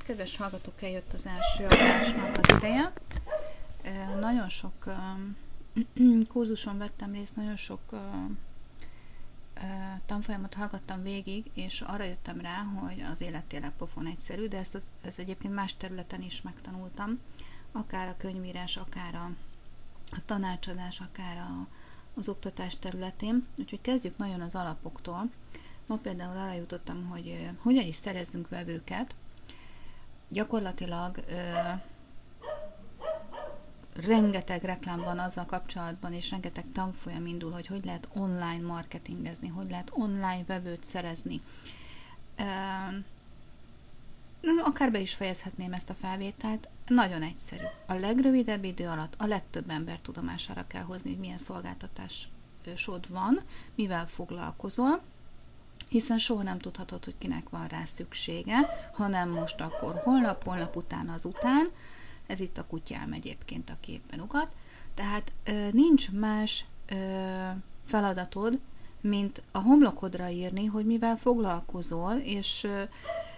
Hát, kedves hallgatók, eljött az első adásnak az ideje. Nagyon sok kurzuson vettem részt, nagyon sok tanfolyamot hallgattam végig, és arra jöttem rá, hogy az élet tényleg pofon egyszerű, de ezt, ezt egyébként más területen is megtanultam, akár a könyvírás, akár a, a tanácsadás, akár a, az oktatás területén. Úgyhogy kezdjük nagyon az alapoktól. Ma például arra jutottam, hogy hogyan is szerezzünk vevőket. Gyakorlatilag ö, rengeteg reklám van azzal kapcsolatban, és rengeteg tanfolyam indul, hogy hogy lehet online marketingezni, hogy lehet online vevőt szerezni. Ö, akár be is fejezhetném ezt a felvételt, nagyon egyszerű. A legrövidebb idő alatt a legtöbb ember tudomására kell hozni, hogy milyen szolgáltatásod van, mivel foglalkozol, hiszen soha nem tudhatod, hogy kinek van rá szüksége, hanem most akkor holnap, holnap után, azután. Ez itt a kutyám egyébként, a képen ugat. Tehát ö, nincs más ö, feladatod, mint a homlokodra írni, hogy mivel foglalkozol, és ö,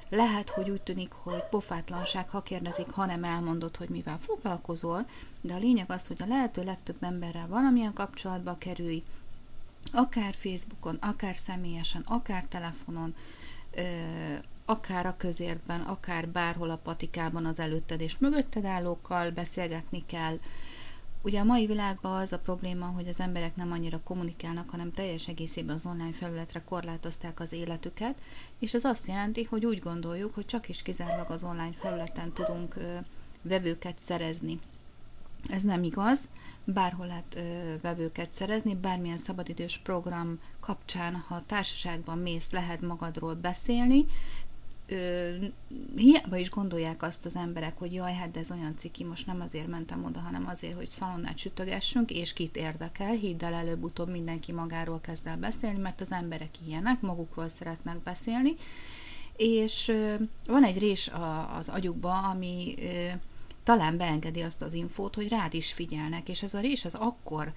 lehet, hogy úgy tűnik, hogy pofátlanság, ha kérdezik, ha nem elmondod, hogy mivel foglalkozol, de a lényeg az, hogy a lehető legtöbb emberrel valamilyen kapcsolatba kerülj, akár Facebookon, akár személyesen, akár telefonon, akár a közértben, akár bárhol a patikában az előtted és mögötted állókkal beszélgetni kell. Ugye a mai világban az a probléma, hogy az emberek nem annyira kommunikálnak, hanem teljes egészében az online felületre korlátozták az életüket, és ez azt jelenti, hogy úgy gondoljuk, hogy csak is kizárólag az online felületen tudunk vevőket szerezni. Ez nem igaz, bárhol lehet ö, vevőket szerezni, bármilyen szabadidős program kapcsán, ha társaságban mész, lehet magadról beszélni, ö, hiába is gondolják azt az emberek, hogy jaj, hát de ez olyan ciki, most nem azért mentem oda, hanem azért, hogy szalonnát sütögessünk, és kit érdekel, hidd el, előbb-utóbb mindenki magáról kezd el beszélni, mert az emberek ilyenek, magukról szeretnek beszélni, és ö, van egy rés a, az agyukba, ami ö, talán beengedi azt az infót, hogy rád is figyelnek, és ez a rés az akkor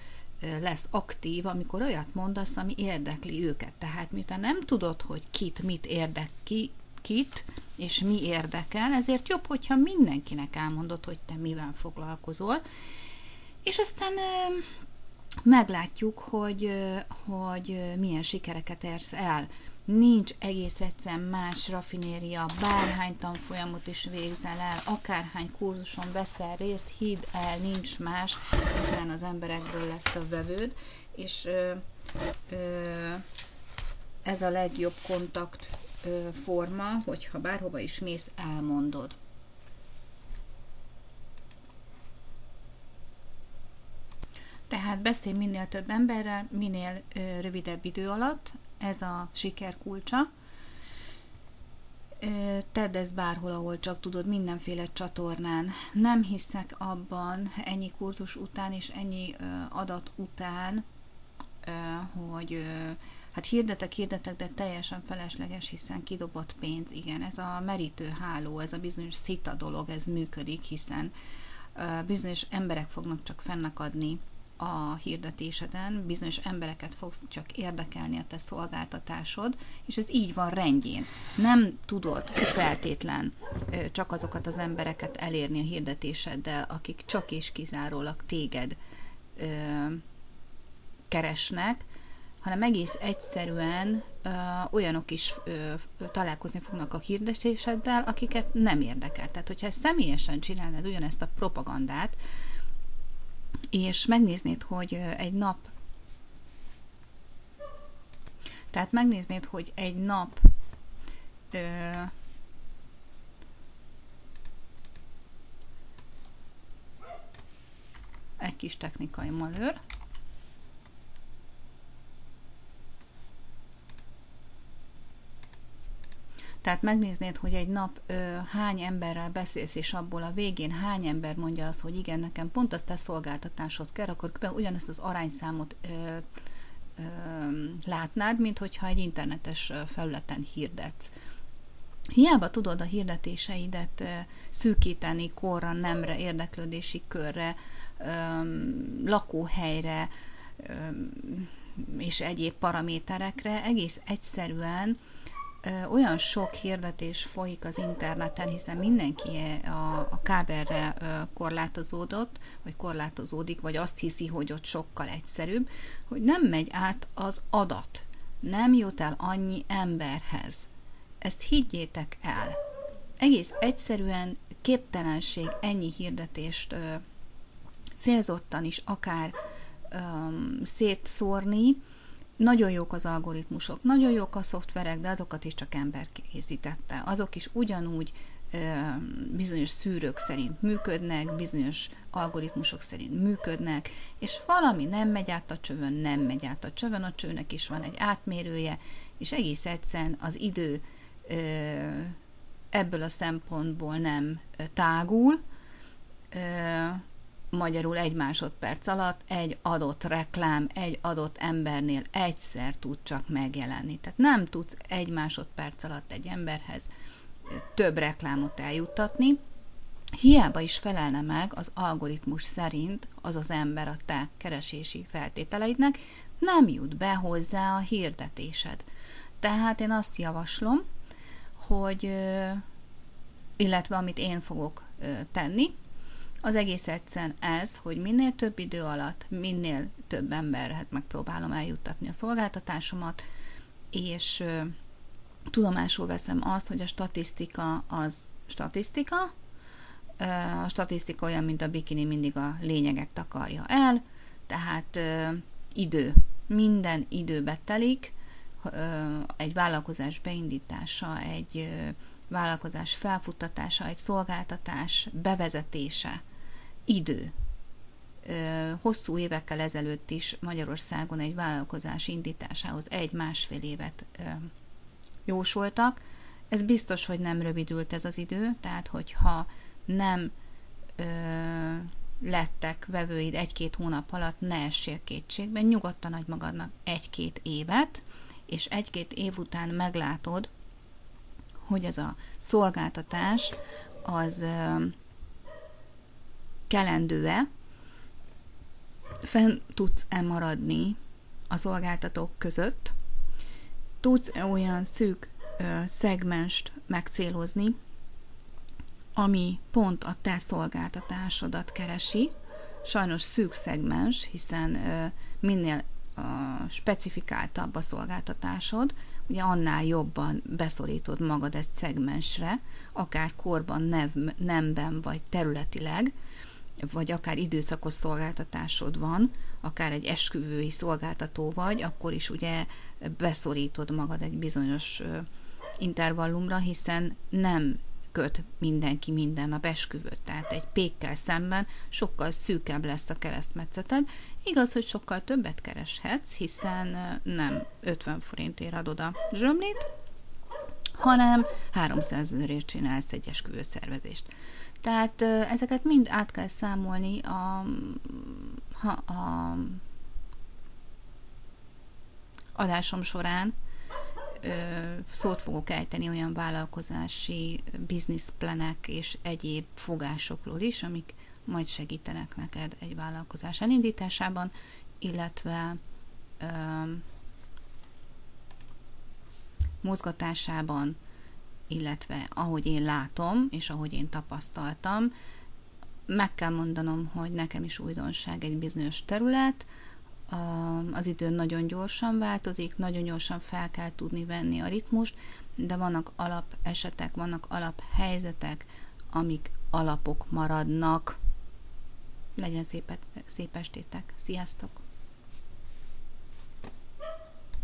lesz aktív, amikor olyat mondasz, ami érdekli őket. Tehát miután nem tudod, hogy kit, mit érdek ki, kit, és mi érdekel, ezért jobb, hogyha mindenkinek elmondod, hogy te mivel foglalkozol, és aztán meglátjuk, hogy, hogy milyen sikereket érsz el nincs egész egyszerűen más rafinéria, bárhány tanfolyamot is végzel el, akárhány kurzuson veszel részt, hidd el, nincs más, hiszen az emberekből lesz a vevőd, és ö, ö, ez a legjobb kontakt ö, forma, hogyha bárhova is mész, elmondod. Tehát beszélj minél több emberrel, minél ö, rövidebb idő alatt, ez a siker kulcsa. Tedd ezt bárhol, ahol csak tudod, mindenféle csatornán. Nem hiszek abban ennyi kurzus után és ennyi adat után, hogy hát hirdetek, hirdetek, de teljesen felesleges, hiszen kidobott pénz, igen, ez a merítő háló, ez a bizonyos szita dolog, ez működik, hiszen bizonyos emberek fognak csak fennakadni a hirdetéseden, bizonyos embereket fogsz csak érdekelni a te szolgáltatásod, és ez így van rendjén. Nem tudod feltétlen csak azokat az embereket elérni a hirdetéseddel, akik csak és kizárólag téged ö, keresnek, hanem egész egyszerűen ö, olyanok is ö, találkozni fognak a hirdetéseddel, akiket nem érdekel. Tehát, hogyha ezt személyesen csinálnád ugyanezt a propagandát, és megnéznéd, hogy egy nap tehát megnéznéd, hogy egy nap ö, egy kis technikai malőr, Tehát megnéznéd, hogy egy nap ö, hány emberrel beszélsz, és abból a végén hány ember mondja azt, hogy igen, nekem pont azt te szolgáltatásod kell, akkor ugyanezt az arányszámot ö, ö, látnád, mint hogyha egy internetes felületen hirdetsz. Hiába tudod a hirdetéseidet szűkíteni korra, nemre, érdeklődési körre, lakóhelyre és egyéb paraméterekre, egész egyszerűen olyan sok hirdetés folyik az interneten, hiszen mindenki a, a kábelre korlátozódott, vagy korlátozódik, vagy azt hiszi, hogy ott sokkal egyszerűbb, hogy nem megy át az adat, nem jut el annyi emberhez. Ezt higgyétek el. Egész egyszerűen képtelenség ennyi hirdetést ö, célzottan is akár ö, szétszórni, nagyon jók az algoritmusok, nagyon jók a szoftverek, de azokat is csak ember készítette. Azok is ugyanúgy bizonyos szűrők szerint működnek, bizonyos algoritmusok szerint működnek, és valami nem megy át a csövön, nem megy át a csövön, a csőnek is van egy átmérője, és egész egyszerűen az idő ebből a szempontból nem tágul, magyarul egy másodperc alatt egy adott reklám egy adott embernél egyszer tud csak megjelenni. Tehát nem tudsz egy másodperc alatt egy emberhez több reklámot eljuttatni, hiába is felelne meg az algoritmus szerint az az ember a te keresési feltételeidnek, nem jut be hozzá a hirdetésed. Tehát én azt javaslom, hogy illetve amit én fogok tenni, az egész egyszerűen ez, hogy minél több idő alatt, minél több emberhez megpróbálom eljuttatni a szolgáltatásomat, és ö, tudomásul veszem azt, hogy a statisztika az statisztika, ö, a statisztika olyan, mint a bikini, mindig a lényeget takarja el, tehát ö, idő, minden időbe telik, egy vállalkozás beindítása, egy vállalkozás felfuttatása, egy szolgáltatás bevezetése, idő. Hosszú évekkel ezelőtt is Magyarországon egy vállalkozás indításához egy-másfél évet jósoltak. Ez biztos, hogy nem rövidült ez az idő, tehát hogyha nem ö, lettek vevőid egy-két hónap alatt, ne essél kétségben, nyugodtan adj magadnak egy-két évet, és egy-két év után meglátod, hogy ez a szolgáltatás az kelendő-e, fenn tudsz-e maradni a szolgáltatók között, tudsz-e olyan szűk ö, szegmenst megcélozni, ami pont a te szolgáltatásodat keresi, sajnos szűk szegmens, hiszen ö, minél ö, specifikáltabb a szolgáltatásod, ugye annál jobban beszorítod magad egy szegmensre, akár korban, nev, nemben vagy területileg, vagy akár időszakos szolgáltatásod van, akár egy esküvői szolgáltató vagy, akkor is ugye beszorítod magad egy bizonyos intervallumra, hiszen nem köt mindenki minden a esküvőt. Tehát egy pékkel szemben sokkal szűkebb lesz a keresztmetszeted. Igaz, hogy sokkal többet kereshetsz, hiszen nem 50 forintért adod a zsömlét, hanem 300 ezerért csinálsz egy esküvőszervezést. Tehát ezeket mind át kell számolni a, a, a adásom során, szót fogok ejteni olyan vállalkozási bizniszplenek és egyéb fogásokról is, amik majd segítenek neked egy vállalkozás elindításában, illetve ö, mozgatásában, illetve ahogy én látom, és ahogy én tapasztaltam, meg kell mondanom, hogy nekem is újdonság egy bizonyos terület, az idő nagyon gyorsan változik, nagyon gyorsan fel kell tudni venni a ritmust, de vannak alap esetek, vannak alap helyzetek, amik alapok maradnak. Legyen szép, szép estétek. Sziasztok!